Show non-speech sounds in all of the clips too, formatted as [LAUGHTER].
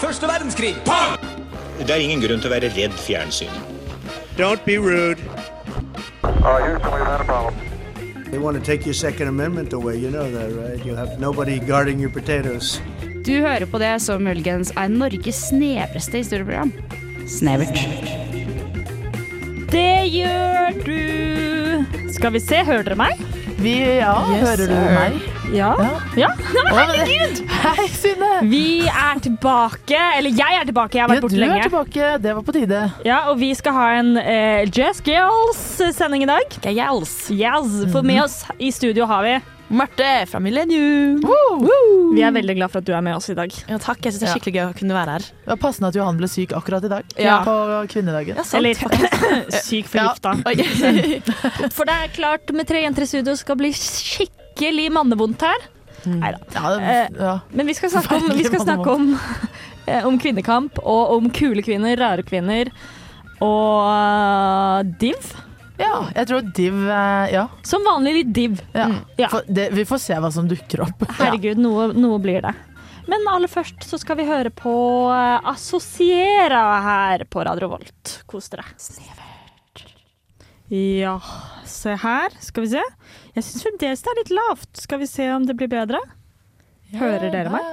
Første verdenskrig. Det er ingen grunn til å være redd fjernsyn. Don't be rude. Uh, Houston, we've had a problem. They want to take your Second Amendment away. You know that, right? You'll have nobody guarding your potatoes. Du hører på det som muligens er Norges snevreste historieprogram. Snevert. Det gjør du. Skal vi se, hører dere meg? Vi, ja, hører du meg? Ja. Ja. ja. Nei, herregud! Hei, Synne! Vi er tilbake. Eller jeg er tilbake, jeg har vært Ja, borte du er tilbake. Det var på tide. Ja, og vi skal ha en uh, Jazz Girls-sending i dag. Girls. Yes, For med oss i studio har vi Marte fra Millennium. Vi er veldig glad for at du er med oss i dag. Ja, takk, jeg synes det er skikkelig gøy å kunne være her. Det var passende at Johan ble syk akkurat i dag. Ja. På kvinnedagen. Ja, sant. Eller [LAUGHS] syk forgifta. [LAUGHS] [LAUGHS] For det er klart med tre jenter i studio skal bli skikkelig mannevondt her. Mm. Nei da. Ja, ja. Men vi skal snakke om, vi skal snakke om, [LAUGHS] eh, om kvinnekamp og om kule kvinner, rare kvinner og eh, div. ja, jeg tror Div eh, Ja. Som vanlig litt div. ja. For det, vi får se hva som dukker opp. [LAUGHS] Herregud, noe, noe blir det. Men aller først så skal vi høre på eh, Assosiera her på Radio Volt. Kos dere. Ja, se her. Skal vi se. Jeg syns fremdeles det er litt lavt. Skal vi se om det blir bedre? Hører dere meg?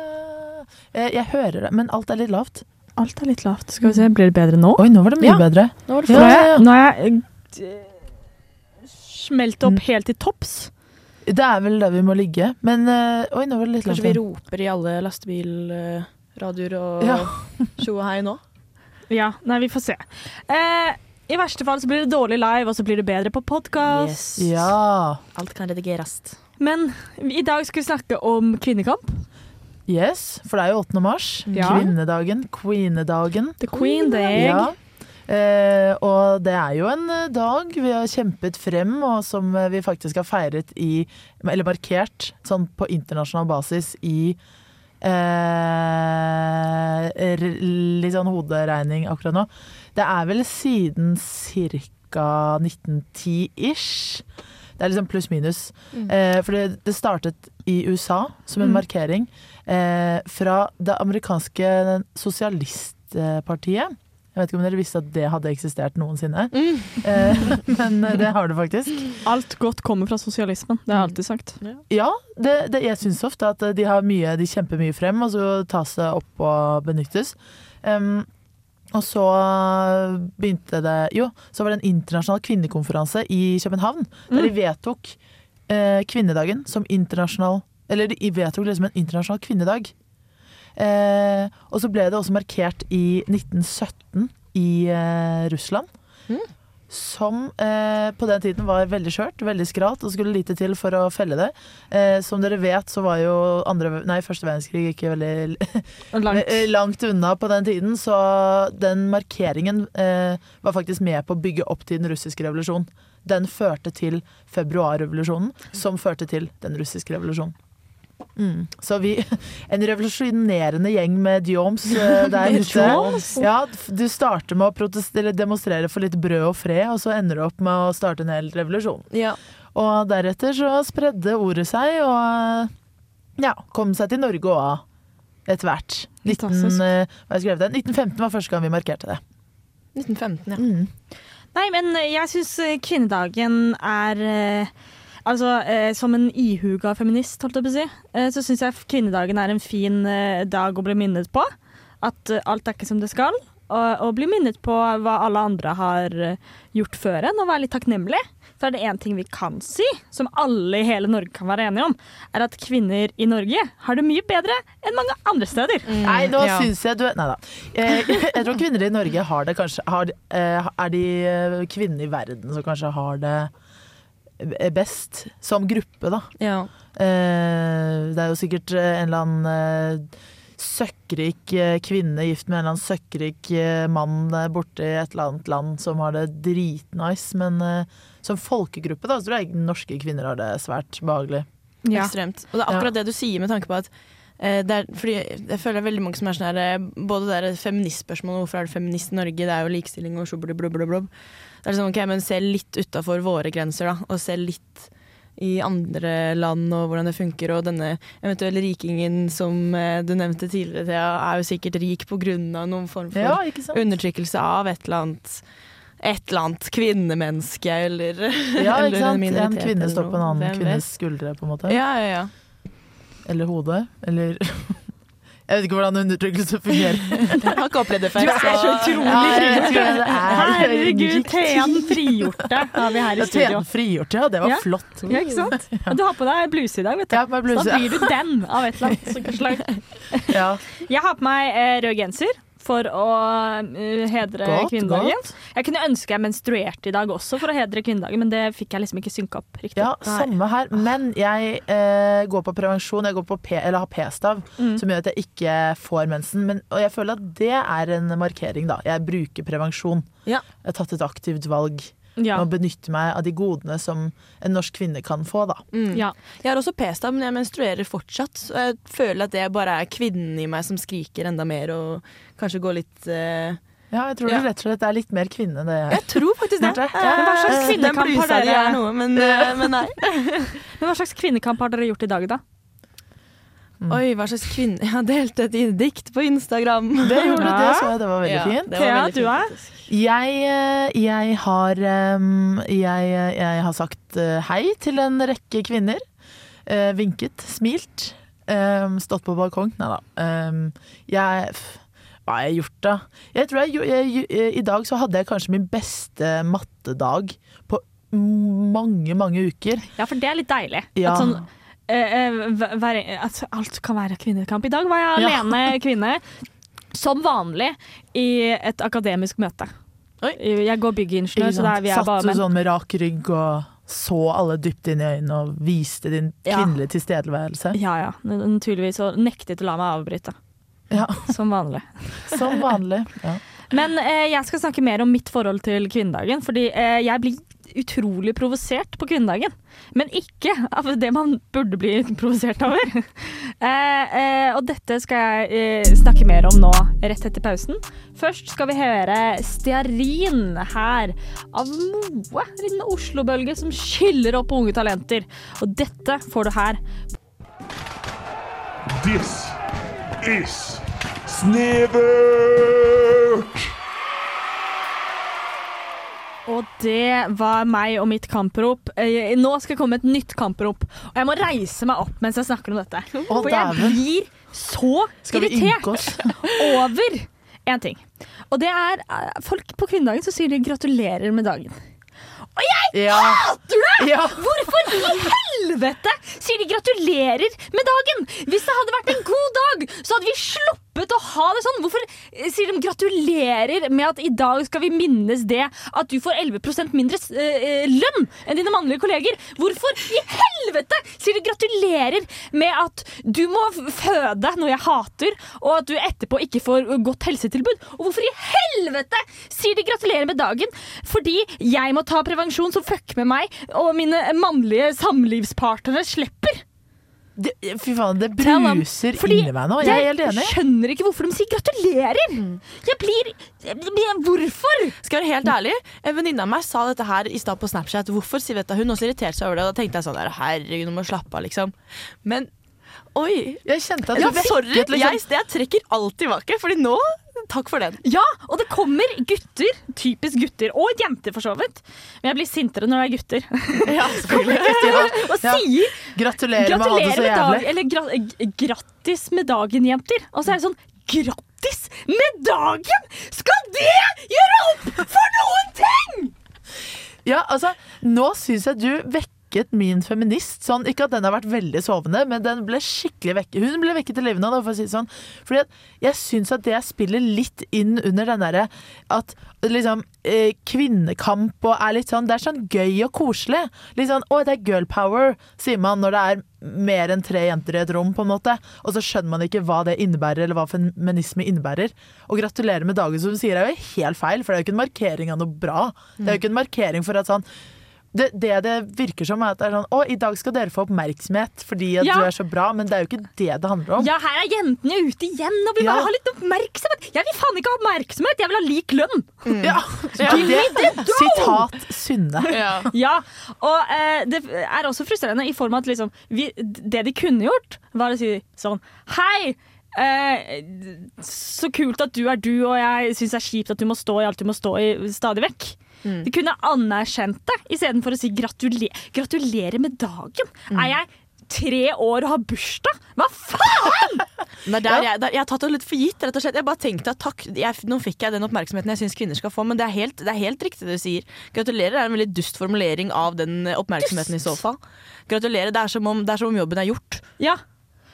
Jeg, Jeg hører det, men alt er litt lavt. Alt er litt lavt. Skal vi se, Blir det bedre nå? Oi, nå var det mye Ja. bedre. Nå var det Ja, har ja, ja. jeg, nå har jeg eh, smelt opp helt til topps. Det er vel der vi må ligge. Men øh, oi, nå var det litt lavt. Kanskje vi roper i alle lastebilradioer og Ja. tjo og hei nå? Ja, nei, vi får se. Eh, I verste fall så blir det dårlig live, og så blir det bedre på podkast. Ja. Alt kan redigeres. Men i dag skal vi snakke om kvinnekamp. Yes, for det er jo 8. mars. Ja. Kvinnedagen. Queenedagen. The Queen Day. Ja. Eh, og det er jo en eh, dag vi har kjempet frem, og som eh, vi faktisk har feiret i Eller markert sånn på internasjonal basis i eh, Litt sånn hoderegning akkurat nå. Det er vel siden ca. 1910-ish. Det er liksom pluss-minus. Eh, for det, det startet i USA som en Mm. markering eh, fra det amerikanske sosialistpartiet. Jeg vet ikke om dere visste at det hadde eksistert noensinne. [LAUGHS] Eh, men det har det faktisk. Alt godt kommer fra sosialismen. Det har jeg alltid sagt. Ja, det, det, jeg syns ofte at de har mye, de kjemper mye frem, og så tas det opp og benyttes. Em, og så begynte det Jo, så var det en internasjonal kvinnekonferanse i København. Der de vedtok eh, kvinnedagen som internasjonal Eller de vedtok liksom en internasjonal kvinnedag. Eh, og så ble det også markert i 1917 i eh, Russland. Som eh, på den tiden var veldig skjørt, veldig skrat, og skulle lite til for å felle det. Eh, som dere vet, så var jo andre, nei, første verdenskrig ikke veldig Langt. [LAUGHS] eh, langt unna på den tiden, så den markeringen eh, var faktisk med på å bygge opp til den russiske revolusjonen. Den førte til februarrevolusjonen, som førte til den russiske revolusjonen. Mm. Så vi [LAUGHS] En revolusjonerende gjeng med djoms eh, [LAUGHS] der ute. Ja, du starter med å demonstrere for litt brød og fred, og så ender du opp med å starte en hel revolusjon. Ja. Og deretter så spredde ordet seg, og ja, kom seg til Norge òg etter hvert. 19, eh, hva skrevet det? 1915 var første gang vi markerte det. 1915, ja. Mm. Nei, men jeg syns kvinnedagen er eh, Altså, eh, som en ihuga feminist, holdt jeg på å si, eh, så syns jeg kvinnedagen er en fin eh, dag å bli minnet på. At eh, alt er ikke som det skal. Og, og bli minnet på hva alle andre har eh, gjort før en, og være litt takknemlig. Så er det én ting vi kan si, som alle i hele Norge kan være enige om, er at kvinner i Norge har det mye bedre enn mange andre steder. Nei, nå ja. syns jeg du Nei da. Eh, [LAUGHS] jeg tror kvinner i Norge har det kanskje har, Er de kvinnene i verden som kanskje har det best, som gruppe, da. ja. Eh, det er jo sikkert eh, en eller annen eh, søkkrik eh, kvinne gift med en eller annen søkkrik eh, mann eh, borte i et eller annet land som har det dritnice, men eh, som folkegruppe da, så tror jeg norske kvinner har det svært behagelig. Ja. Ekstremt. Og det er akkurat det du sier med tanke på at eh, er, fordi jeg føler det er veldig mange som er sånn her eh, Både det der feministspørsmålet, hvorfor er du feminist i Norge, det er jo likestilling og sjobbeli-blobbeli-blobb. Det er sånn, ok, men se litt utafor våre grenser, da, og se litt i andre land og hvordan det funker. Og denne eventuelle rikingen som eh, du nevnte tidligere, Thea, er jo sikkert rik pga. noen form for Ja, undertrykkelse av et eller annet et eller annet kvinnemenneske eller, Ja, ikke sant? En minoritet kvinne står på en annen kvinnes skuldre, på en måte. Ja, ja, ja. Eller hodet. Eller [LAUGHS] Jeg vet ikke hvordan undertrykkelse fungerer. [LAUGHS] Jeg har ikke opplevd det før. Du er så utrolig er. Herregud, Thean frigjorte har vi her i studio. Thea frigjorte, ja. Det var flott. Ja, ikke sant? [LAUGHS] Og du har på deg bluse i dag, vet du. Ja, bluse. Så da blir du den av et eller annet slag. Ja. Jeg har på meg eh, rød genser for å eh, hedre Godt, kvinnedagen. godt. Jeg kunne ønske jeg menstruerte i dag også for å hedre kvinnedagen, men det fikk jeg liksom ikke synka opp riktig. Ja, samme her. Men jeg eh, går på prevensjon. Jeg går på P, eller har p-stav, Mm. som gjør at jeg ikke får mensen. Men, og jeg føler at det er en markering, da. Jeg bruker prevensjon. Ja. Jeg har tatt et aktivt valg Ja. med å benytte meg av de godene som en norsk kvinne kan få, da. Mm. Ja. Jeg har også p-stav, men jeg menstruerer fortsatt. Og jeg føler at det bare er kvinnen i meg som skriker enda mer og kanskje går litt uh Ja, jeg tror Ja. du rett og slett er litt mer kvinne enn det jeg er. Jeg tror faktisk det. Ja, Hva slags kvinnekamp har dere- noe, men, men nei. [LAUGHS] Men hva slags kvinnekamp har dere gjort i dag, da? Mm. Oi, hva slags kvinne Jeg delte et dikt på Instagram. Det gjorde du, det så jeg, det var veldig Ja, fint. var Thea, veldig du er? Jeg, eh, jeg har jeg, jeg har sagt eh, hei til en rekke kvinner. Eh, vinket, smilt. stått på balkong. Nei da. Jeg Hva har jeg gjort, da? Jeg tror jeg, I dag så hadde jeg kanskje min beste mattedag på mange, mange uker. Ja, for det er litt deilig. Ja. At, sånn, eh, eh, alt kan være kvinnekamp. I dag var jeg Ja. alene [LAUGHS] kvinne, som vanlig, i et akademisk møte. Oi. Jeg går byggingeniør, så der vi er Satt bare du sånn med rak rygg og så alle dypt inn i øynene og viste din Ja. kvinnelige tilstedeværelse? Ja ja, naturligvis. Og nektet å la meg avbryte. Ja, Som vanlig. [LAUGHS] som vanlig. Ja. Men eh, jeg skal snakke mer om mitt forhold til kvinnedagen. Fordi eh, jeg blir utrolig provosert på kvinnedagen. Men ikke av det man burde bli provosert over. [LAUGHS] eh, eh, og dette skal jeg eh, snakke mer om nå, rett etter pausen. Først skal vi høre Stearin her av Moe. En liten Oslo-bølge som skyller opp unge talenter. Og dette får du her. This is Snevert! Og det var meg og mitt kamprop. Eh, nå skal det komme et nytt kamprop. Og jeg må reise meg opp mens jeg snakker om dette. Oh, For jeg blir så irritert [LAUGHS] over én ting. Og det er eh, folk på kvinnedagen som sier de gratulerer med dagen. Ja. Hater det! ja. Hvorfor i helvete sier de gratulerer med dagen? Hvis det hadde vært en god dag, så hadde vi sluppet å ha det sånn. Hvorfor eh, sier de gratulerer med at i dag skal vi minnes det at du får 11% mindre eh, lønn enn dine mannlige kolleger? Hvorfor i helvete sier de gratulerer med at du må føde, noe jeg hater, og at du etterpå ikke får godt helsetilbud? Og hvorfor i helvete sier de gratulerer med dagen fordi jeg må ta prevensjon som fucker med meg, og mine mannlige samlivspartnere slipper? Det, fy faen, det bruser inni meg nå. Jeg er helt enig. skjønner ikke hvorfor de sier gratulerer. Jeg blir, jeg blir Hvorfor? Skal jeg være helt ærlig, en venninne av meg sa dette her i stad på Snapchat. Hvorfor sier dette? Hun også irriterte seg over det. Og da tenkte jeg sånn der, herregud, nå må jeg slappe av, liksom. Men oi. Jeg kjente at Ja, sorry, liksom jeg, jeg trekker alt tilbake, Fordi nå Takk for den. Ja, og det kommer gutter, typisk gutter, og jenter for så vidt. Men jeg blir sintere når det er gutter. [LAUGHS] [LAUGHS] Ja, og Ja. sier Gratulerer med å ha det gratulerer så med dagen, jævlig. eller gra grattis med dagen, jenter. Og så er jeg sånn Grattis med dagen! Skal det gjøre opp for noen ting?! Ja, altså, nå syns jeg du vekket min feminist. Sånn, ikke at den har vært veldig sovende, men den ble skikkelig vekket. Hun ble vekket til live nå, for å si det sånn. Fordi jeg syns at det spiller litt inn under den derre at liksom eh, kvinnekamp og er litt sånn Det er sånn gøy og koselig. Litt sånn å, det er girl power, sier man når det er mer enn tre jenter i et rom, på en måte. Og så skjønner man ikke hva det innebærer, eller hva feminisme innebærer. Og gratulerer med dagen, som du sier, er jo helt feil, for det er jo ikke en markering av noe bra. Det er jo ikke en markering for at sånn det, det det virker som, er at det er sånn Å, i dag skal dere få oppmerksomhet fordi at Ja. du er så bra, men det er jo ikke det det handler om. Ja, her er jentene ute igjen og vil Ja. bare ha litt oppmerksomhet. Jeg vil faen ikke ha oppmerksomhet, jeg vil ha lik lønn. Ja, det, sitat Synne. [LAUGHS] Ja. Ja, og eh, det er også frustrerende i form av at liksom, vi, det de kunne gjort, var å si sånn Hei! Eh, så kult at du er du, og jeg syns det er kjipt at du må stå i alt du må stå i stadig vekk. De kunne anerkjent det istedenfor å si gratulerer, gratulerer med dagen. Er jeg tre år og har bursdag? Hva faen?! [LAUGHS] Nei, er der jeg, der, jeg har tatt det litt for gitt. rett og slett. Jeg bare tenkte at takk, jeg, Nå fikk jeg den oppmerksomheten jeg syns kvinner skal få, men det er, helt, det er helt riktig det du sier. Gratulerer er en veldig dust formulering av den oppmerksomheten oppmerksomheten i så fall. Gratulerer, det er som om, er som om jobben er gjort. Ja,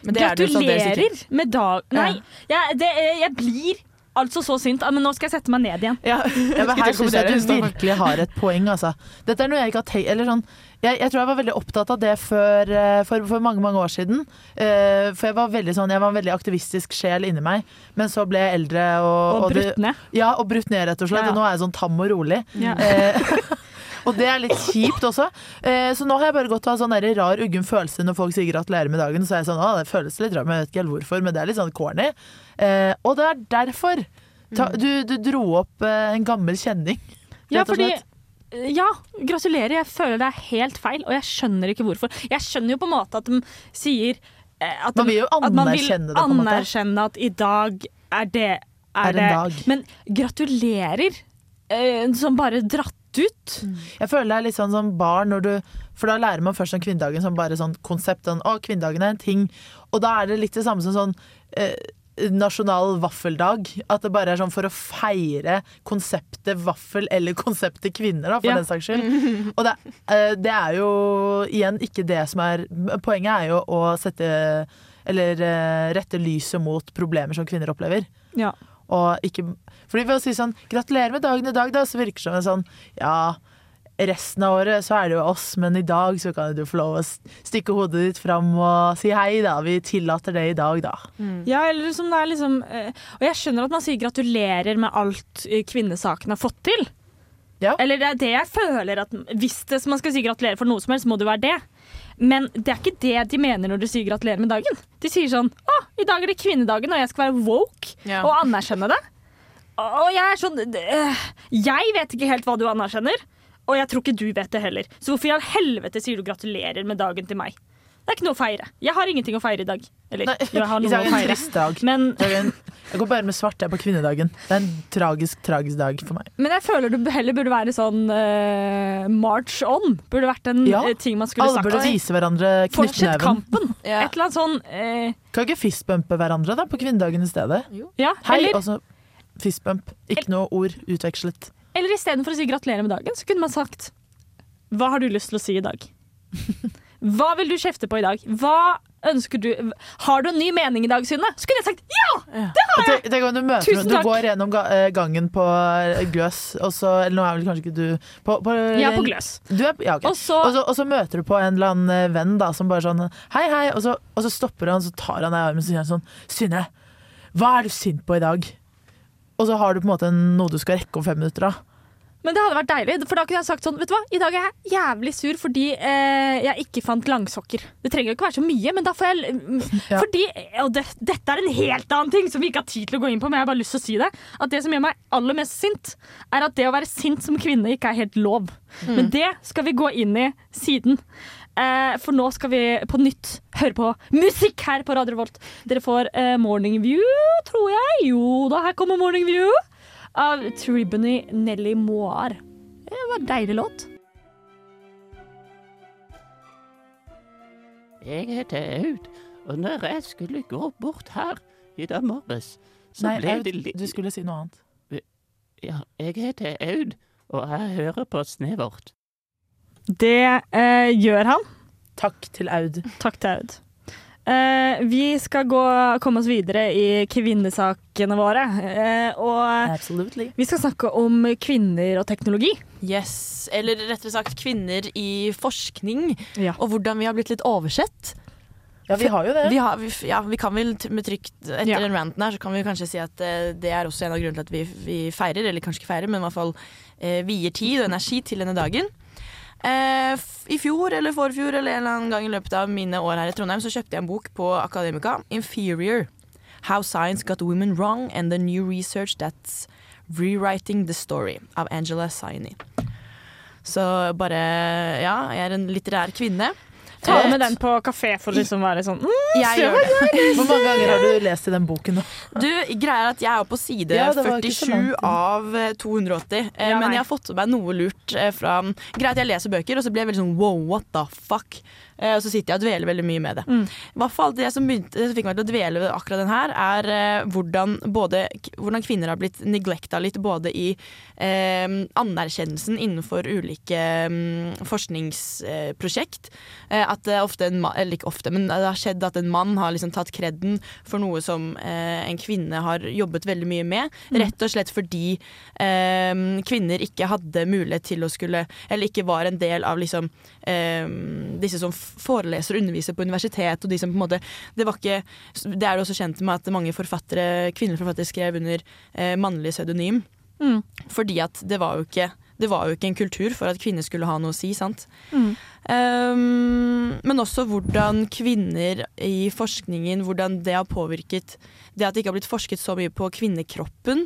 Men det er det jo særdeles ikke. gratulerer med dag... Nei, jeg, det, jeg blir altså så sint. Ah, Men nå skal jeg sette meg ned igjen. Ja, [LAUGHS] Ja, men her syns jeg du virkelig har et poeng, altså. Dette er noe jeg ikke har tenkt Eller sånn jeg, jeg tror jeg var veldig opptatt av det før, eh, for, for mange mange år siden. Uh, for jeg var veldig sånn Jeg var en veldig aktivistisk sjel inni meg. Men så ble jeg eldre og, Og brutt ned. Ja, og brutt ned, rett og slett. Ja, ja. Og nå er jeg sånn tam og rolig. Ja. Eh, [LAUGHS] og det er litt kjipt også. Eh, så nå har jeg bare gått og hatt sånn der rar, uggen følelse når folk sier gratulerer med dagen. Så er jeg sånn, å, det føles litt rart, men jeg vet ikke helt hvorfor. Men det er litt sånn corny. Eh, og det er derfor. Ta, du, du dro opp eh, en gammel kjenning. Ja, rett og fordi slett. ja, gratulerer. Jeg føler det er helt feil, og jeg skjønner ikke hvorfor. Jeg skjønner jo på en måte at de sier at, at, Man vil at man vil det, anerkjenne at i dag er det er, Er en det. dag. Men gratulerer eh, som bare dratt ut. Jeg føler det er litt sånn som barn når du For da lærer man først om kvinnedagen som bare sånn konsept. Sånn, å, kvinnedagen er en ting. Og da er det litt det samme som sånn eh, nasjonal vaffeldag. At det bare er sånn for å feire konseptet vaffel eller konseptet kvinner, da, for Ja. den saks skyld. Og det, eh, det er jo igjen ikke det som er Poenget er jo å sette Eller eh, rette lyset mot problemer som kvinner opplever. Ja. Og ikke Fordi ved å si sånn 'gratulerer med dagen i dag', da, så virker det som en sånn Ja, resten av året så er det jo oss, men i dag så kan du få lov å stikke hodet ditt fram og si hei, da. Vi tillater det i dag, da. Ja, eller som det er liksom eh, Og jeg skjønner at man sier gratulerer med alt eh, kvinnesaken har fått til. Ja. Eller det er det jeg føler at Hvis det, man skal si gratulerer for noe som helst, må det være det. Men det er ikke det de mener når de sier gratulerer med dagen. De sier sånn Å, i dag er det kvinnedagen, og jeg skal være woke Ja. og anerkjenne det. Og jeg er sånn øh, Jeg vet ikke helt hva du anerkjenner, og jeg tror ikke du vet det heller. Så hvorfor i all helvete sier du gratulerer med dagen til meg? Det er ikke noe å feire. Jeg har ingenting å feire i dag. Eller, Nei, jo, jeg har [LAUGHS] noe jeg å feire. trist dag. Men, Jeg går bare med svart jeg på kvinnedagen. Det er en tragisk, tragisk dag for meg. men jeg føler det heller burde være sånn uh, march on. Burde vært en Ja. øh, ting man skulle Alle sagt. burde vise hverandre Fortsett kampen. Ja. [LAUGHS] Et eller annet sånn uh, Kan ikke fistbumpe hverandre da, på kvinnedagen i stedet? Ja, Hei, eller, og så fistbump. Ikke noe ord utvekslet. eller istedenfor å si gratulerer med dagen, så kunne man sagt Hva har du lyst til å si i dag? [LAUGHS] Hva vil du kjefte på i dag? Hva ønsker du Har du en ny mening i dag, Synne? Skulle jeg sagt ja! Det tenk om du møter Tusen Du går gjennom eh, gangen på eh, Gløs, og så Eller nå er vel kanskje ikke du på, på, Ja, på gløs. Du er, ja, okay. Og så og, så, og så møter du på en eller annen eh, venn da som bare sånn Hei, hei. Og så, og så stopper han, så tar han deg i armen og sier sånn Synne, hva er du sint på i dag? Og så har du på en måte noe du skal rekke om fem minutter, da. Men det hadde vært deilig, for da kunne jeg sagt sånn Vet du hva, i dag er jeg jævlig sur fordi eh, jeg ikke fant langsokker. Det trenger jo ikke være så mye, men da får jeg mm, [LAUGHS] Ja. Fordi Og det, dette er en helt annen ting som vi ikke har tid til å gå inn på, men jeg har bare lyst til å si det. At det som gjør meg aller mest sint, er at det å være sint som kvinne ikke er helt lov. Men det skal vi gå inn i siden. Eh, for nå skal vi på nytt høre på musikk her på Radio Volt. Dere får eh, Morning View, tror jeg. Jo da, her kommer Morning View av Tribony Nelly Moir. Det var en deilig låt. Jeg heter Aud, og når jeg skulle gå bort her i dag morges, så Nei, ble Aud, det litt du skulle si noe annet. Ja, jeg heter Aud, og jeg hører på Snevert. Det eh, gjør han. Takk til Aud. Takk til Aud. Eh, vi skal gå, komme oss videre i kvinnesakene våre. Eh, og Absolutely. vi skal snakke om kvinner og teknologi. Yes, eller rettere sagt kvinner i forskning, Ja. og hvordan vi har blitt litt oversett. Ja, vi har jo det. Vi, har, vi, ja, vi kan vel med trygt Etter Ja. den ranten her så kan vi kanskje si at eh, det er også en av grunnene til at vi, vi feirer, eller kanskje ikke feirer, men i hvert fall eh, vier tid og energi til denne dagen. Eh, I fjor eller forfjor eller en eller annen gang i løpet av mine år her i Trondheim så kjøpte jeg en bok på Akademika, 'Inferior'. How Science Got Women Wrong and the New Research That's Rewriting the Story av Angela Saini. Så bare Ja, jeg er en litterær kvinne. Ta Eh, med den på kafé for å liksom være sånn mm, Jeg gjør det. Hvor mange ganger har du lest i den boken? da? Du, greia er at jeg er på side Ja, det var ikke så 47 av eh, 280. eh, Ja, men jeg har fått med meg noe lurt eh, fra Greia at jeg leser bøker, og så blir jeg veldig sånn wow, what the fuck? Eh, og så sitter jeg og dveler veldig mye med det. Mm. I hvert fall Det som, begynte, det som fikk meg til å dvele ved akkurat den her, er eh, hvordan, både, hvordan kvinner har blitt neglecta litt både i eh, anerkjennelsen innenfor ulike um, forskningsprosjekt. Eh, at det ofte en eller ikke ofte, men det har skjedd at en mann har liksom tatt kreden for noe som eh, en kvinne har jobbet veldig mye med. Rett og slett fordi eh, kvinner ikke hadde mulighet til å skulle Eller ikke var en del av liksom eh, disse som foreleser og underviser på universitet, og de som på en måte Det var ikke Det er du også kjent med at mange forfattere, kvinnelige forfattere skrev under eh, mannlig pseudonym. Mm. Fordi at det var jo ikke det var jo ikke en kultur for at kvinner skulle ha noe å si, sant. Mm. Um, men også hvordan kvinner i forskningen, hvordan det har påvirket Det at det ikke har blitt forsket så mye på kvinnekroppen.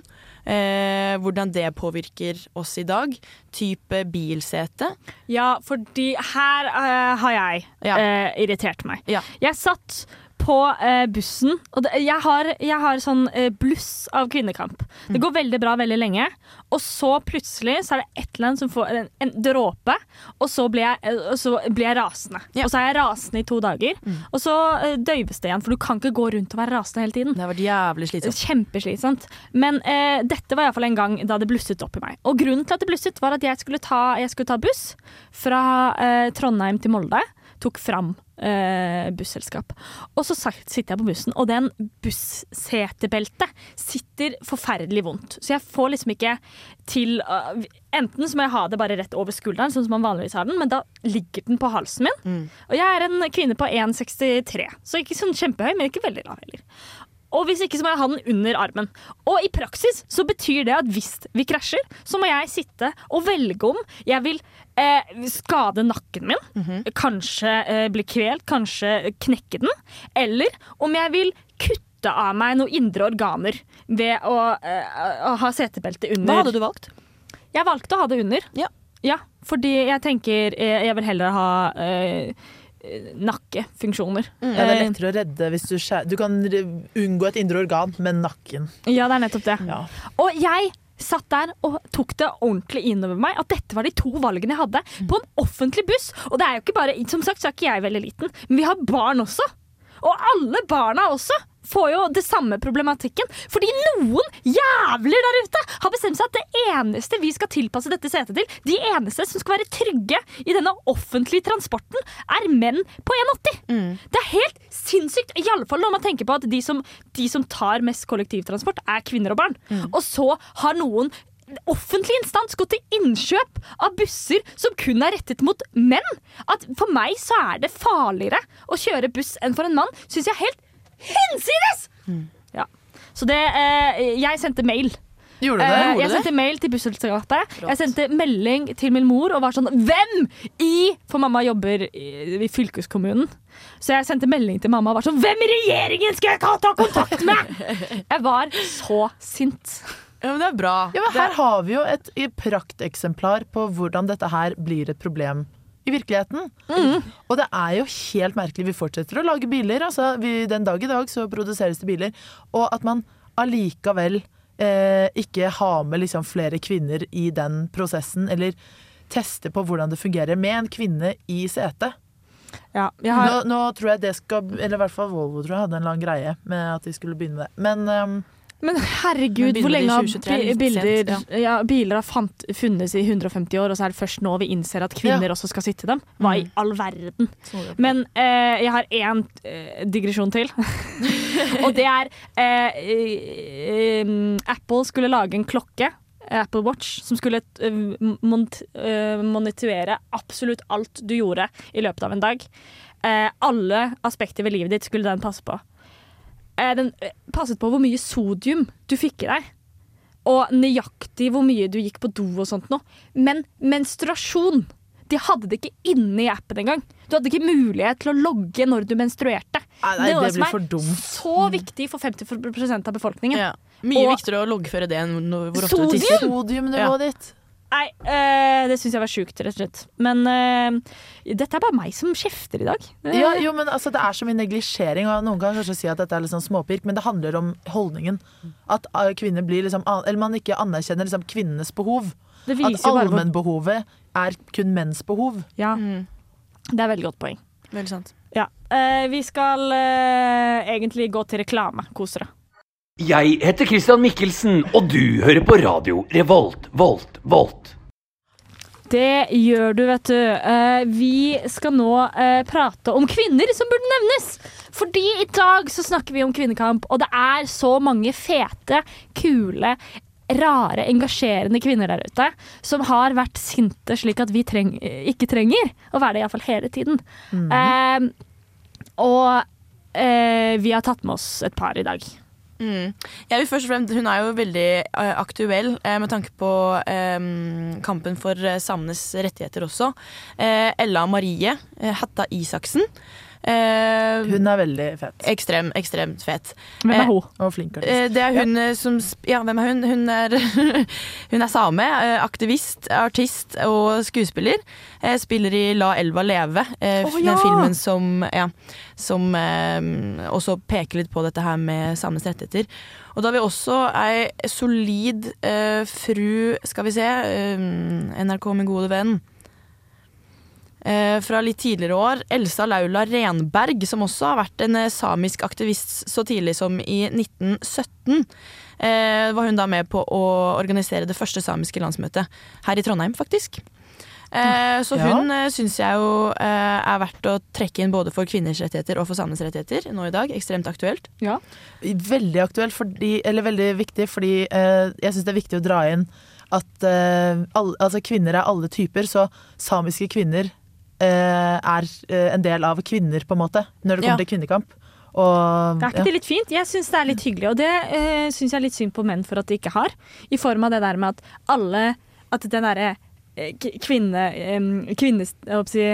Eh, hvordan det påvirker oss i dag. Type bilsete. Ja, fordi her uh, har jeg Ja. uh, irritert meg. Ja. Jeg satt på eh, bussen, og det, jeg, har, jeg har sånn eh, bluss av kvinnekamp. Mm. Det går veldig bra veldig lenge, og så plutselig så er det et eller annet som får en, en dråpe, og så blir jeg, eh, så blir jeg rasende. Ja. Og så er jeg rasende i to dager, Mm. og så eh, døyves det igjen, for du kan ikke gå rundt og være rasende hele tiden. Det har vært jævlig slitsomt. Kjempeslitsomt. Men eh, dette var iallfall en gang da det blusset opp i meg. Og grunnen til at det blusset, var at jeg skulle ta, jeg skulle ta buss fra eh, Trondheim til Molde. Tok fram eh, busselskap. Og så sitter jeg på bussen, og den bussetebeltet sitter forferdelig vondt. Så jeg får liksom ikke til uh, Enten så må jeg ha det bare rett over skulderen, sånn som man vanligvis har den, men da ligger den på halsen min. Mm. Og jeg er en kvinne på 1,63, så ikke sånn kjempehøy, men ikke veldig lav heller. Og hvis ikke så må jeg ha den under armen. Og i praksis så betyr det at hvis vi krasjer, så må jeg sitte og velge om jeg vil eh, skade nakken min, kanskje eh, bli kvelt, kanskje knekke den, eller om jeg vil kutte av meg noen indre organer ved å, eh, å ha setebelte under. Hva hadde du valgt? Jeg valgte å ha det under. Ja. Ja, fordi jeg tenker eh, jeg vil heller ha nakkefunksjoner. Ja, det er Eh, lettere å redde hvis du skjærer Du kan unngå et indre organ med nakken. Ja, det er nettopp det. Ja. Og jeg satt der og tok det ordentlig innover meg at dette var de to valgene jeg hadde på en offentlig buss. Og det er jo ikke bare, som sagt så er ikke jeg veldig liten, men vi har barn også. Og alle barna også får jo det samme problematikken. Fordi noen jævler der ute har bestemt seg at det eneste vi skal tilpasse dette setet til, de eneste som skal være trygge i denne offentlige transporten, er menn på 1,80. Det er helt sinnssykt. I alle fall når man tenker på at de som, de som tar mest kollektivtransport, er kvinner og barn. Og så har noen offentlig instans gå til innkjøp av busser som kun er rettet mot menn. At for meg så er det farligere å kjøre buss enn for en mann, syns jeg er helt hinsides! Ja. Så det eh, Jeg sendte mail. Gjorde Eh, det? jeg Gjorde du sendte mail til busselskapet. Jeg sendte melding til min mor og var sånn Hvem i For mamma jobber i, i fylkeskommunen. Så jeg sendte melding til mamma og var sånn Hvem i regjeringen skal jeg ta, ta kontakt med?! [LAUGHS] Jeg var så sint. Ja, men det er bra. Ja, men her har vi jo et prakteksemplar på hvordan dette her blir et problem i virkeligheten. Og det er jo helt merkelig. Vi fortsetter å lage biler. Altså, vi, den dag i dag så produseres det biler. Og at man allikevel eh, ikke har med liksom flere kvinner i den prosessen, eller tester på hvordan det fungerer med en kvinne i setet. Ja, jeg har, Nå, nå tror jeg det skal Eller i hvert fall Volvo tror jeg hadde en lang greie med at de skulle begynne med det. Men ehm, men herregud, Men hvor lenge har 2023 er bi- litt bilder, sent, ja. biler har fant, funnes i 150 år, og så er det først nå vi innser at kvinner også skal sitte i dem? Hva i all verden? Men eh, jeg har én eh, digresjon til. [LAUGHS] og det er eh, eh, Apple skulle lage en klokke. Apple Watch, som skulle eh, eh, monitorere absolutt alt du gjorde i løpet av en dag. Eh, alle aspekter ved livet ditt skulle den passe på. Eh, den eh, passet på hvor mye sodium du fikk i deg. Og nøyaktig hvor mye du gikk på do og sånt noe. Men menstruasjon, De hadde det ikke inne i appen engang. Du hadde ikke mulighet til å logge når du menstruerte. Nei, nei, er noe det som blir er for dumt. Så viktig for 50 av befolkningen. Ja. Mye Og- viktigere å loggføre det enn hvor ofte du Sodium? tisser. Sodiumnivået ditt. Nei, eh, det syns jeg var sjukt, rett og slett. Men eh, dette er bare meg som kjefter i dag. Eh, Ja, jo, men altså, Det er så mye neglisjering, og noen kan kanskje si at dette er litt sånn småpirk, men det handler om holdningen. At uh, kvinner blir liksom Eller man ikke anerkjenner liksom kvinnenes behov. det At allmennbehovet er kun menns behov. Ja, Mm. det er veldig godt poeng. Veldig sant. Ja. Uh, vi skal uh, egentlig gå til reklame. Kos dere. Jeg heter Christian Mikkelsen, og du hører på radio Revolt, Volt, Volt. Det gjør du, vet du. Eh, vi skal nå eh, prate om kvinner som burde nevnes. Fordi i dag så snakker vi om kvinnekamp, og det er så mange fete, kule, rare, engasjerende kvinner der ute som har vært sinte slik at vi treng ikke trenger å være det iallfall hele tiden. Eh, og eh, vi har tatt med oss et par i dag. Mm. Jeg først og fremst, Hun er jo veldig eh, aktuell eh, med tanke på eh, kampen for eh, samenes rettigheter også. Ella Marie Hatta Isaksen. Eh, Hun er veldig fet. ekstrem, ekstremt fet. Hvem Eh, er hun? Og flink artist. Eh, Det er hun ja. som Ja, hvem er hun? Hun er, [LAUGHS] hun er same, eh, aktivist, artist og skuespiller. Eh, Spiller i La elva leve, eh, Å, ja! den filmen som, ja, som eh, også peker litt på dette her med samenes rettigheter. Og da har vi også ei solid eh, fru, skal vi se, eh, NRK min gode venn. Eh, fra litt tidligere år, Elsa Laula Renberg, som også har vært en eh, samisk aktivist så tidlig som i 1917. Eh, var hun da med på å organisere det første samiske landsmøtet her i Trondheim, faktisk. Eh, så Ja. hun eh, syns jeg jo eh, er verdt å trekke inn både for kvinners rettigheter og for samenes rettigheter nå i dag. Ekstremt aktuelt. Veldig aktuelt, fordi, eller veldig viktig, fordi eh, jeg syns det er viktig å dra inn at eh, alle, altså kvinner er alle typer, så samiske kvinner er eh, en del av kvinner, på en måte, når det kommer Ja. til kvinnekamp. Og, Er ikke det litt fint? Jeg syns det er litt hyggelig, og det uh, syns jeg er litt synd på menn for at de ikke har. I form av det der med at alle At den derre eh, kvinne... å si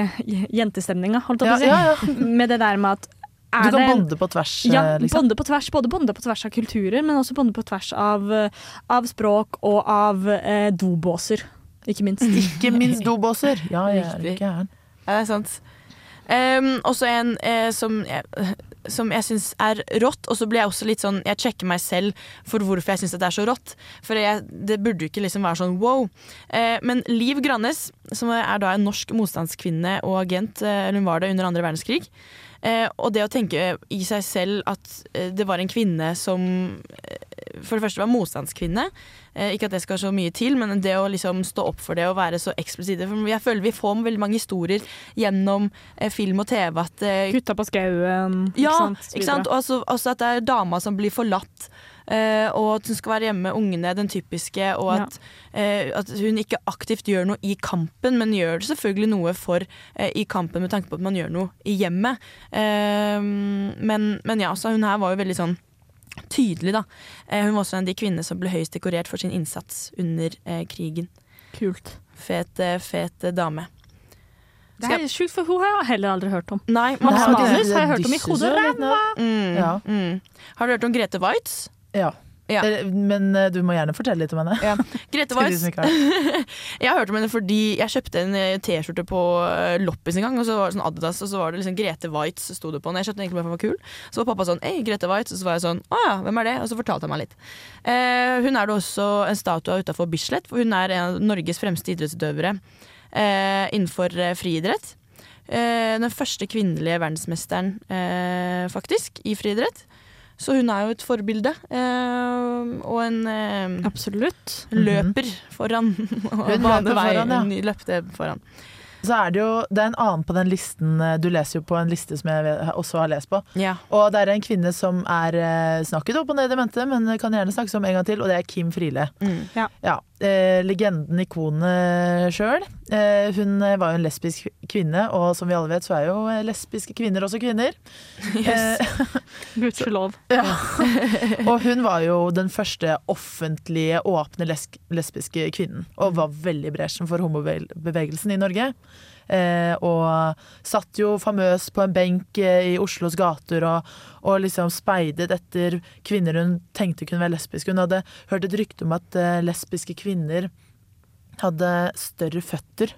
jentestemninga, holdt jeg på å si. Ja, ja, [LAUGHS] Med det der med at Du er kan bonde på tvers, Ja, eh, liksom. bonde på tvers, både bonde på tvers av kulturer, men også bonde på tvers av, eh, av språk og av eh, dobåser, ikke minst. Ikke minst dobåser. Ja, jeg er ikke gæren. Ja, det er sant. Um, også en eh, som, jeg- [LAUGHS] som jeg syns er rått, og så blir jeg også litt sånn Jeg sjekker meg selv for hvorfor jeg syns det er så rått. For jeg, det burde jo ikke liksom være sånn wow. Eh, men Liv Grannes, som er da en norsk motstandskvinne og agent, eh, hun var det under andre verdenskrig. Eh, og det å tenke i seg selv at eh, det var en kvinne som for det første var motstandskvinne. Eh, ikke at det skal så mye til, men det å liksom stå opp for det og være så eksplisitte. For jeg føler vi får veldig mange historier gjennom eh, film og TV at eh, Gutta på skauen, ja, ikke sant? Og også, også at det er dama som blir forlatt. og at hun skal være hjemme med ungene, den typiske. Og Ja. at, eh, at hun ikke aktivt gjør noe i kampen, men gjør selvfølgelig noe for i kampen med tanke på at man gjør noe i hjemmet. Men, men ja, så hun her var jo veldig sånn tydelig, da. Eh, hun var også en av de kvinnene som ble høyest dekorert for sin innsats under eh, krigen. Kult. Fet, eh, fet dame. Det er sjukt, for hun har jeg heller aldri hørt om. Nei, Max har Manus har jeg hørt om i hodet. Mm, Ja. mm. Har du hørt om Grete Waitz? Ja. Ja. Eh, Men eh, du må gjerne fortelle litt om henne. [LAUGHS] Grete ikke har det. [LAUGHS] Jeg har hørt om henne fordi jeg kjøpte en eh, T-skjorte på loppis en gang. Og så var det sånn Adidas, og så var det liksom Grete Waitz sto det på den. Jeg kjøpte den egentlig bare for å være kul. Så var pappa sånn Ei, Grete Waitz. Og så var jeg sånn Å ja, hvem er det? Og så fortalte han meg litt. Eh, hun er det også en statue av utafor Bislett, for hun er en av Norges fremste idrettsutøvere eh, innenfor friidrett. Eh, den første kvinnelige verdensmesteren, eh, faktisk, i friidrett. Så hun er jo et forbilde. Eh, og en eh, Absolutt. løper foran. [LAUGHS] og Hun baner løper vei. foran, ja. Hun løpte foran. Så er det jo Det er en annen på den listen eh, Du leser jo på en liste som jeg også har lest på. Ja. Og det er en kvinne som er eh, snakket opp og ned i mente, men kan gjerne snakkes om en gang til, og det er Kim Friele. Mm. Ja. Eh, legenden, ikonet sjøl. Eh, hun var jo en lesbisk kvinne, og som vi alle vet, så er jo lesbiske kvinner også kvinner. [LAUGHS] Eh, [LAUGHS] Gudskjelov. [LAUGHS] ja. og hun var jo den første offentlige, åpne les lesbiske kvinnen, og var veldig i bresjen for homobevegelsen i Norge. Eh, og satt jo famøs på en benk eh, i Oslos gater og, og liksom speidet etter kvinner hun tenkte kunne være lesbiske. Hun hadde hørt et rykte om at eh, lesbiske kvinner hadde større føtter.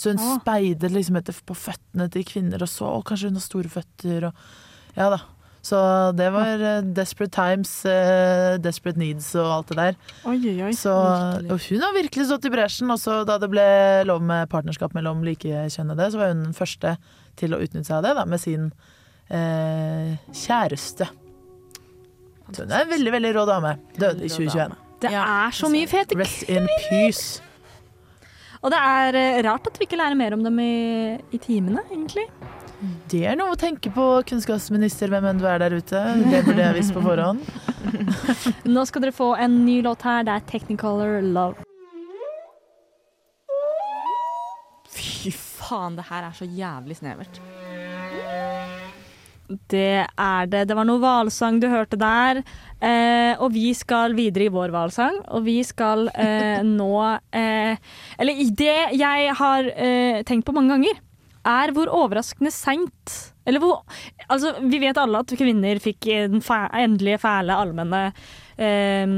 Så hun speidet liksom etter på føttene til kvinner og så å, kanskje hun har store føtter. Og, ja da. Så det var eh, Desperate Times, eh, Desperate Needs og alt det der. Oi, oi, oi. Så, og hun har virkelig stått i bresjen. Også da det ble lov med partnerskap mellom likekjønnede, så var hun den første til å utnytte seg av det da, med sin eh, kjæreste. Så hun er en veldig, veldig rå dame. Døde i 2021. Det er så mye fete Rest in peace. Og det er eh, rart at vi ikke lærer mer om dem i, i timene, egentlig. Det er noe å tenke på, kunnskapsminister, hvem enn du er der ute. Det burde jeg visst på forhånd. [LAUGHS] Nå skal dere få en ny låt her. Det er Technicolor Love. Fy faen, det her er så jævlig snevert. Det er det. Det var noe hvalsang du hørte der. Eh, og vi skal videre i vår hvalsang, og vi skal eh, [LAUGHS] nå eh, Eller i det jeg har eh, tenkt på mange ganger, er hvor overraskende seint Eller hvor Altså, vi vet alle at kvinner fikk den endelige, fæle, allmenne eh,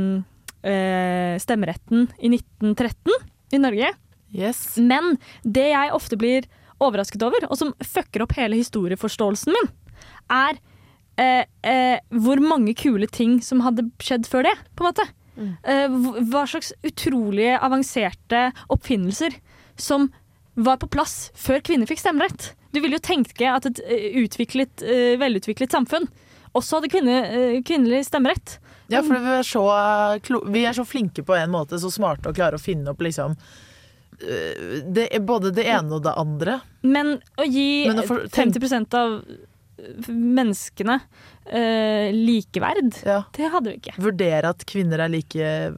eh, stemmeretten i 1913 i Norge. Yes. Men det jeg ofte blir overrasket over, og som fucker opp hele historieforståelsen min, er eh, eh, hvor mange kule ting som hadde skjedd før det, på en måte. Mm. hva slags utrolige avanserte oppfinnelser som var på plass før kvinner fikk stemmerett. Du ville jo tenke at et eh, utviklet, eh, velutviklet samfunn også hadde kvinne, eh, kvinnelig stemmerett. Ja, for vi er, så, vi er så flinke på en måte, så smarte og klare å finne opp liksom det, Både det ene og det andre. Men å gi Men for- 50% av menneskene likeverd, Ja. det hadde vi ikke. Vurdere at kvinner er like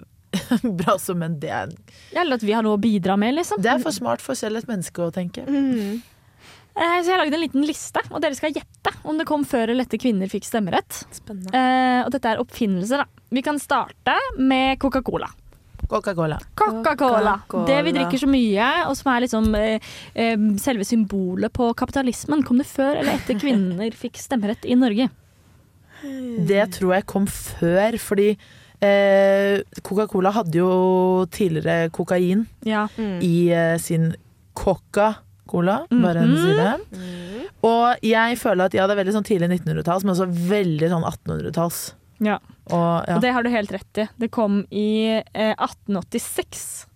[LAUGHS] bra som en det er, Eller at vi har noe å bidra med, liksom. det er for smart for selv et menneske å tenke. Mm. Eh, Så jeg har lagd en liten liste, og dere skal gjette om det kom før eller etter kvinner fikk stemmerett. Spennende. Eh, og dette er oppfinnelser, da. Vi kan starte med Coca-Cola. Coca-Cola. Coca-Cola. Coca-Cola. Det vi drikker så mye, og som er liksom eh, eh, selve symbolet på kapitalismen. Kom det før eller etter kvinner fikk stemmerett i Norge? Det tror jeg kom før, fordi eh, Coca-Cola hadde jo tidligere kokain Ja. Mm. i eh, sin Coca-Cola, bare en side. side. Og jeg føler at ja, det er veldig sånn tidlig 1900-talls, men også veldig sånn 1800-talls. Ja. Og ja, Og det har du helt rett i. Det kom i eh, 1886.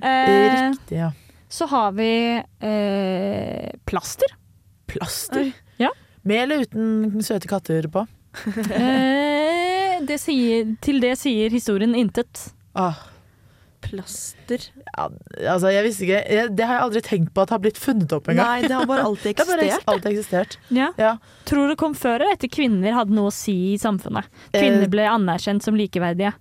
Eh, riktig, ja. så har vi eh, plaster. Plaster. Ja. Med eller uten søte katter på? [LAUGHS] [LAUGHS] Det sier, til det sier historien intet. Ah, Plaster. ja, altså, jeg visste ikke jeg, Det har jeg aldri tenkt på at har blitt funnet opp engang. Nei, det har bare [LAUGHS] alltid Det har bare eksistert. alltid eksistert. Ja. Ja. Tror det kom før eller etter kvinner hadde noe å si i samfunnet. Kvinner Eh, ble anerkjent som likeverdige.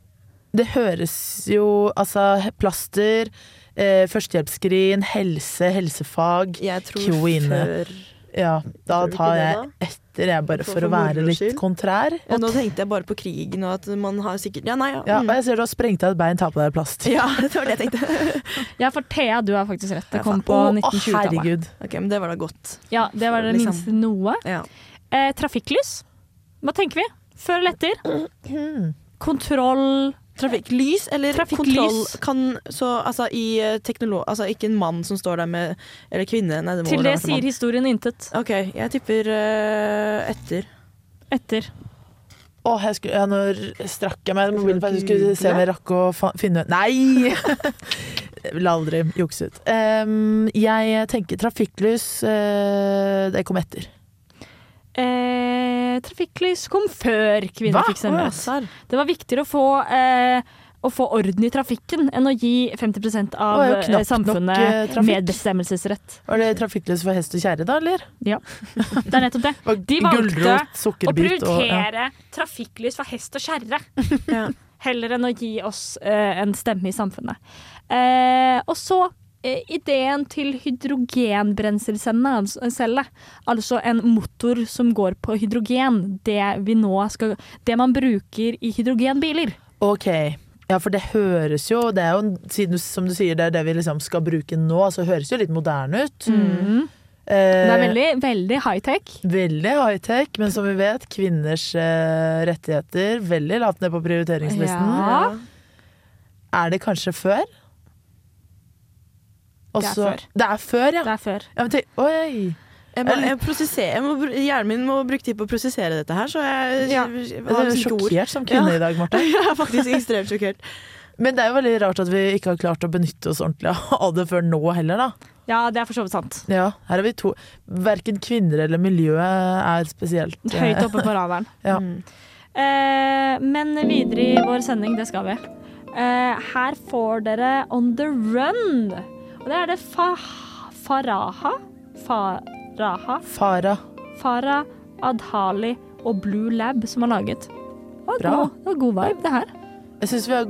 Det høres jo Altså, plaster, eh, førstehjelpsskrin, helse, helsefag Jeg tror før Ja, da tar jeg da? Etter, jeg, bare For- for å være litt kontrær. Ja, nå tenkte jeg bare på krigen og at man har sikkert Ja, nei, ja. Ja, mm. og jeg ser du har sprengt av et bein, ta på deg plast. [LAUGHS] ja det var det jeg tenkte. [LAUGHS] Ja, for Thea, du har faktisk rett. Det kom på Å, å, 1920-tallet. herregud. Ok, men det var da godt. Ja, det var det Liksom. minste noe. Ja. Eh, trafikklys. Hva tenker vi? Før eller etter? [CLEARS THROAT] Kontroll Trafikklys eller Trafikklys. kontroll kan så altså i teknolog... Altså ikke en mann som står der med Eller kvinne, nei det må Til det sier mann. historien intet. OK, jeg tipper uh, etter. Etter. Å, jeg skulle, ja, nå strakk jeg meg i mobilen for jeg skulle se om jeg rakk å finne Nei! [LAUGHS] Vil aldri jukse ut. Um, jeg tenker trafikklys Uh, Det kom etter. Eh, trafikklys kom før kvinner Hva? fikk stemmerett. Det var viktigere å få, eh, å få orden i trafikken enn å gi 50% av eh, samfunnet eh, medbestemmelsesrett. Var det trafikklys for hest og kjerre, da, eller? Ja, [LAUGHS] Det er nettopp det. De valgte Å sukkerbit og ja. prioritere trafikklys for hest og kjerre. [LAUGHS] Ja. Heller enn å gi oss eh, en stemme i samfunnet. Eh, og så ideen til hydrogenbrenselcelle, altså, altså en motor som går på hydrogen. Det vi nå skal Det man bruker i hydrogenbiler. Ok. Ja, for det høres jo det er jo, Siden som du sier, det er det vi liksom skal bruke nå, så høres det jo litt moderne ut. Mm. Eh, Det er veldig, veldig high-tech. veldig high-tech, men som vi vet, kvinners eh, rettigheter veldig lavt ned på prioriteringslisten. Ja. Er det kanskje før? Det er før. Det er før, ja. Det er før. ja oi! Jeg må, jeg må, hjernen min må bruke tid på å prosessere dette her, så jeg, Ja. jeg, Jeg er sjokkert som kvinne Ja. i dag, Marte. [LAUGHS] Jeg er faktisk ekstremt sjokkert. Men det er jo veldig rart at vi ikke har klart å benytte oss ordentlig av det før nå heller, da. Ja, det er for så vidt sant. Ja, her er vi to. Verken kvinner eller miljøet er spesielt [LAUGHS] Høyt oppe på radaren. [LAUGHS] Ja. Eh, men videre i vår sending, det skal vi. Eh, her får dere On The Run. Og det er det fa Faraha Faraha Farah. Farah Adhali og Blue Lab som har laget. Det var, Bra. god, det var god vibe, det her. Jeg syns vi har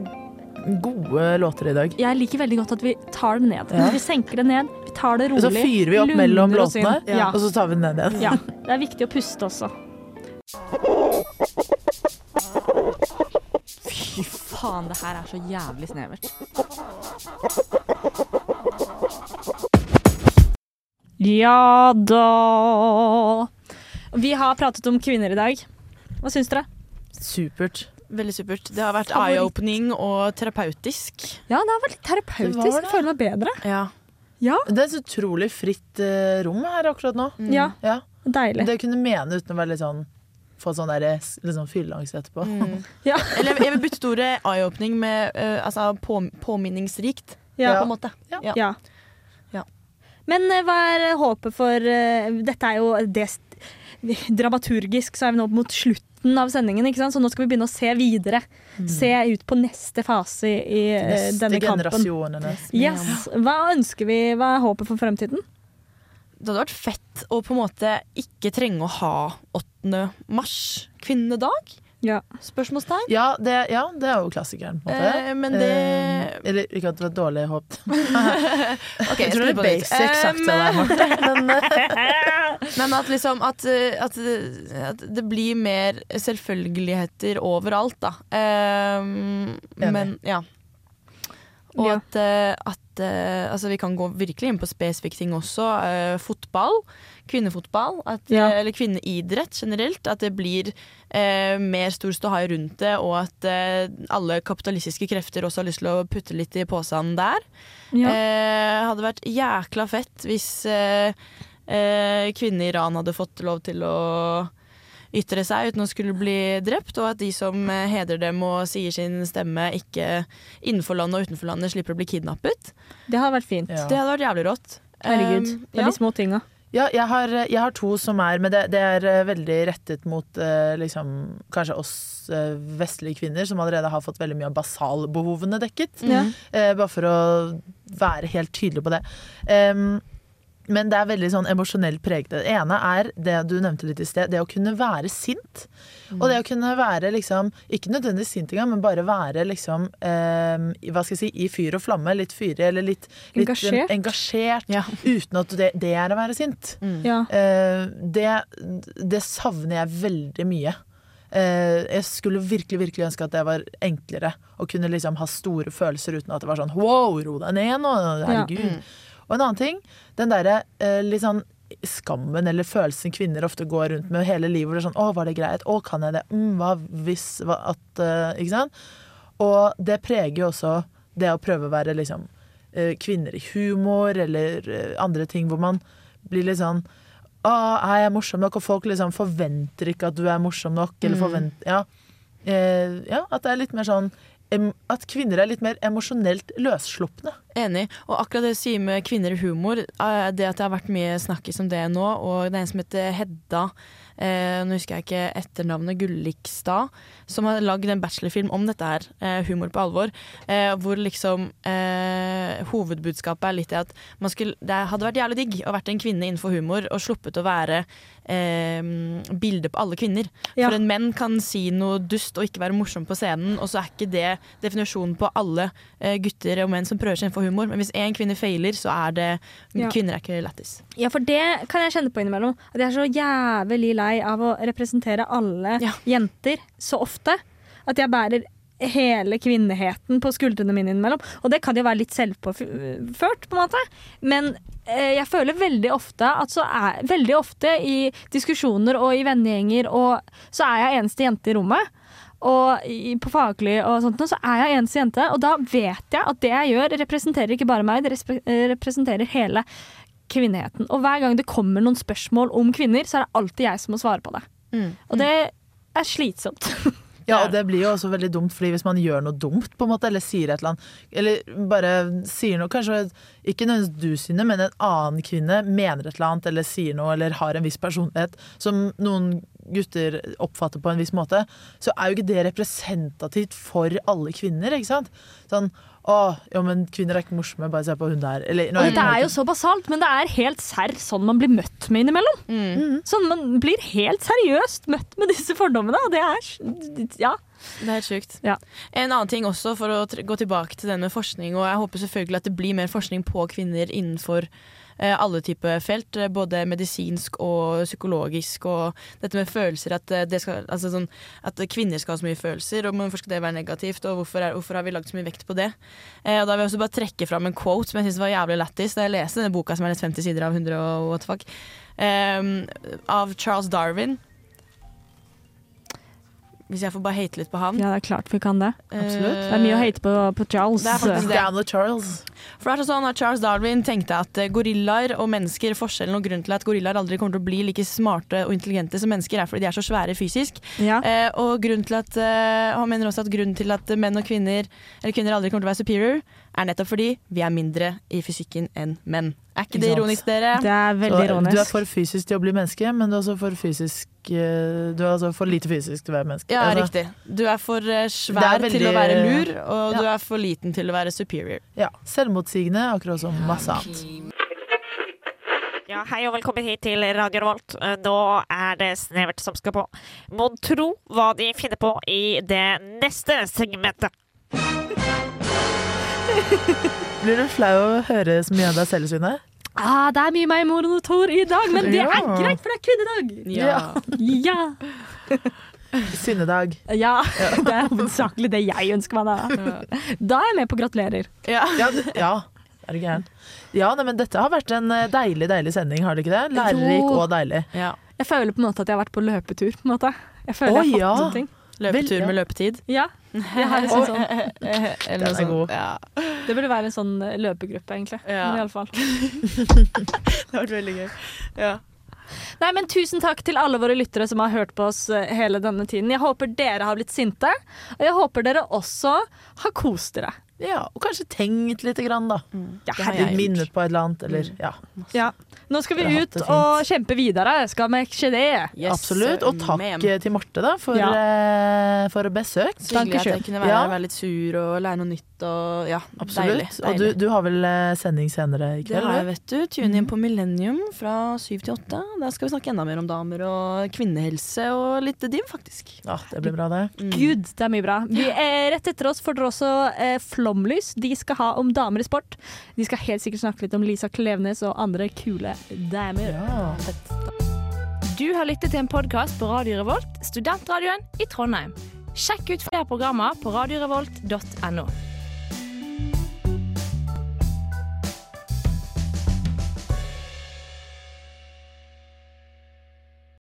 gode låter i dag. Jeg liker veldig godt at vi tar det ned. Ja. Vi senker det ned, vi tar det Og rolig. så fyrer vi opp mellom låtene, Ja. og så tar vi den ned igjen. ja. Det er viktig å puste også. Fy faen, det her er så jævlig snevert. Ja da. Vi har pratet om kvinner i dag. Hva syns dere? Supert. Veldig supert. Det har vært eye-opening og terapeutisk. Ja, det har vært litt terapeutisk. Det det. Jeg føler meg bedre. Ja. Ja, Det er et utrolig fritt eh, rom her akkurat nå. ja Ja. deilig. Det kunne mene uten å være litt sånn få sånn der, s- litt sånn fylleangst etterpå. [LAUGHS] Ja. Eller jeg, jeg vil bytte ordet eye-opening med uh, altså, på, påminningsrikt, Ja. på en måte. Ja. Ja. Ja. Men eh, hva er håpet for eh, Dette er jo det [LAUGHS] Dramaturgisk så er vi nå mot slutten av sendingen, ikke sant? så nå skal vi begynne å se videre. Se ut på neste fase i, eh, Neste denne kampen. generasjonene. Yes. Hva ønsker vi? Hva er håpet for fremtiden? Det hadde vært fett å på en måte ikke trenge å ha 8. mars, kvinnedag? Ja. Spørsmålstegn. Ja det, ja, det er jo klassikeren, på en måte. Eh, men det Eh, Eller ikke at det var dårlig håp. [LAUGHS] okay, jeg tror det er basic sagt av deg, Marte. Men at liksom at, eh, at, eh, at det blir mer selvfølgeligheter overalt, da. Um, men ja. Og Ja. at, eh, at eh, Altså, vi kan gå virkelig inn på spesifikke ting også. Uh, fotball. Kvinnefotball. At, Ja. eller kvinneidrett generelt. At det blir uh, mer stor ståhai rundt det, og at uh, alle kapitalistiske krefter også har lyst til å putte litt i posen der. Ja. Hadde vært jækla fett hvis kvinner i Iran hadde fått lov til å ytre seg uten å skulle bli drept, og at de som eh, hedrer dem og sier sin stemme, ikke innenfor landet og utenfor landet slipper å bli kidnappet. Det har vært fint. Ja. Det hadde vært jævlig rått. Herregud. Um, Det er ja. de små tinga. Ja, jeg har, jeg har to som er Men det, det er eh, veldig rettet mot eh, liksom, kanskje oss eh, vestlige kvinner, som allerede har fått veldig mye av basalbehovene dekket. Mm. Eh, bare for å være helt tydelig på det. Em, men det er veldig sånn emosjonelt preget. Det ene er det du nevnte litt i sted, det å kunne være sint. Og det å kunne være liksom, ikke nødvendigvis sint engang, men bare være liksom eh, Hva skal jeg si, i fyr og flamme. Litt fyrig eller litt, litt Engasjert. engasjert Ja. uten at det, det er å være sint. Ja. Eh, det, det savner jeg veldig mye. Eh, jeg skulle virkelig virkelig ønske at det var enklere å kunne liksom ha store følelser uten at det var sånn wow, ro deg ned nå, herregud. Og en annen ting, den derre eh, litt sånn skammen eller følelsen kvinner ofte går rundt med hele livet. hvor det er sånn, å, var det greit? Å, kan jeg det? Mm, hva hvis hva, at, uh, Ikke sant? Og det preger jo også det å prøve å være liksom eh, kvinner i humor eller eh, andre ting hvor man blir litt sånn Å, er jeg morsom nok? Og folk liksom forventer ikke at du er morsom nok. Eller forventer, ja. Ja, at det er litt mer sånn At kvinner er litt mer emosjonelt løsslupne. Enig. Og akkurat det du sier med kvinner i humor, det at det har vært mye snakkis om det nå, og det er en som heter Hedda eh, Nå husker jeg ikke etternavnet Gullikstad, som har lagd en bachelorfilm om dette her, eh, humor på alvor, eh, hvor liksom eh, hovedbudskapet er litt i at man skulle, det hadde vært jævlig digg å vært en kvinne innenfor humor og sluppet å være eh, bilde på alle kvinner. Ja. For en menn kan si noe dust og ikke være morsom på scenen, og så er ikke det definisjonen på alle eh, gutter og menn som prøver seg innenfor humor. Men hvis én kvinne feiler, så er det Ja. Kvinner er ikke lættis. Ja, for det kan jeg kjenne på innimellom. At jeg er så jævlig lei av å representere alle jenter så ofte. At jeg bærer hele kvinneheten på skuldrene mine innimellom. Og det kan jo være litt selvpåført, på en måte. Men eh, jeg føler veldig ofte at så er Veldig ofte i diskusjoner og i vennegjenger og så er jeg eneste jente i rommet. Og i, på faglig og sånt, så er jeg eneste jente, og da vet jeg at det jeg gjør, representerer ikke bare meg, det representerer hele kvinneheten. Og hver gang det kommer noen spørsmål om kvinner, så er det alltid jeg som må svare på det. Og det er slitsomt. [LAUGHS] Ja, og det blir jo også veldig dumt, fordi hvis man gjør noe dumt, på en måte, eller sier et eller annet, eller bare sier noe, kanskje ikke nødvendigvis du Synne, men en annen kvinne mener et eller annet, eller sier noe, eller har en viss personlighet som noen gutter oppfatter på en viss måte, så er jo ikke det representativt for alle kvinner, ikke sant? Sånn, å, jo, men kvinner er ikke morsomme, bare se på hun der. Eller, nå Og det er jo så basalt, men det er helt serr sånn man blir møtt med innimellom. Sånn Man blir helt seriøst møtt med disse fordommene, og det er Ja. Det er helt sjukt. En annen ting også, for å gå tilbake til den med forskning, og jeg håper selvfølgelig at det blir mer forskning på kvinner innenfor alle typer felt, eh, både medisinsk og psykologisk, og dette med følelser, at, eh, det skal, altså sånn, at kvinner skal ha så mye følelser, og hvorfor skal det være negativt, og hvorfor, er, hvorfor har vi lagd så mye vekt på det? Eh, og da vil jeg også bare trekke fram en quote som jeg synes var jævlig lættis, da jeg leste denne boka som er nesten 50 sider av 100 og what the fuck, eh, av Charles Darwin. Hvis jeg får bare hate litt på han. ja, det er klart vi kan det. Absolutt. Det er mye å hate på, på Charles. Det er faktisk det. Charles. For det er sånn at Charles Darwin tenkte at eh, gorillaer og mennesker, forskjellen og grunnen til at gorillaer aldri kommer til å bli like smarte og intelligente som mennesker, er fordi de er så svære fysisk. Ja. Eh, og grunnen til at, eh, han mener også at grunnen til at menn og kvinner, eller kvinner aldri kommer til å være superior, er nettopp fordi vi er mindre i fysikken enn menn. Er ikke det ironisk, dere? Det er veldig ironisk. Du er for fysisk til å bli menneske, men du er også for fysisk eh, Du er altså for lite fysisk til å være menneske. Ja, Altså, riktig. Du er for eh, svær er veldig- til å være lur, og Ja. du er for liten til å være superior. Ja, Selvmotsigende, akkurat som masse annet. Ja, hei og velkommen hit til Radio Revolt. Eh, Nå er det Snevert som skal på. Mon tro hva de finner på i det neste segmentet. Blir du flau av å høre så mye av deg selv, Sune? Ah, det er mye meg monitor i dag, men det er greit, for det er kvinnedag! Ja. Ja. Synnedag. ja. Det er hovedsakelig det jeg ønsker meg da. Da er jeg med på gratulerer. Ja. Ja, ja. Er du gæren? Ja, nei, men dette har vært en eh, deilig, deilig sending, har det ikke det? Lærerik og deilig. Jeg føler på en måte at jeg har vært på løpetur. på en måte. Jeg føler oh, jeg har fått ja. noen ting. Løpetur Vel, ja. med løpetid. Ja. [LAUGHS] Sånn, Eller Den noe er god. Ja. det burde være en sånn eh, løpegruppe, egentlig. Ja. Men i alle fall. [LAUGHS] Det har vært veldig gøy. Ja. Nei, men Tusen takk til alle våre lyttere som har hørt på oss eh, hele denne tiden. Jeg håper dere har blitt sinte, og jeg håper dere også har kost dere. Ja, og kanskje tenkt lite grann, da. Ja, herregud. Minnet på et eller annet, eller ja. Ja. Nå skal vi ut og kjempe videre, skal vi ikke det? Yes, Absolutt. Og takk ma'am. eh, til Marte, da, for, Ja. eh, for besøk. Så hyggelig at jeg kunne være Ja. være litt sur og lære noe nytt. Og, ja, Absolutt. Deilig. Og du, du har vel eh, sending senere i kveld? det har jeg, vet du. Tune inn på Millennium fra syv til åtte. Der skal vi snakke enda mer om damer og kvinnehelse og litt div, faktisk. Ja, det blir bra, det. Gud, det er mye bra. Vi, eh, rett etter oss får dere også eh, Flomlys. De skal ha om damer i sport. De skal helt sikkert snakke litt om Lisa Klevnes og andre kule damer. Ja. Du har lyttet til en podkast på Radio Revolt, studentradioen i Trondheim. Sjekk ut flere programmer på radiorevolt.no.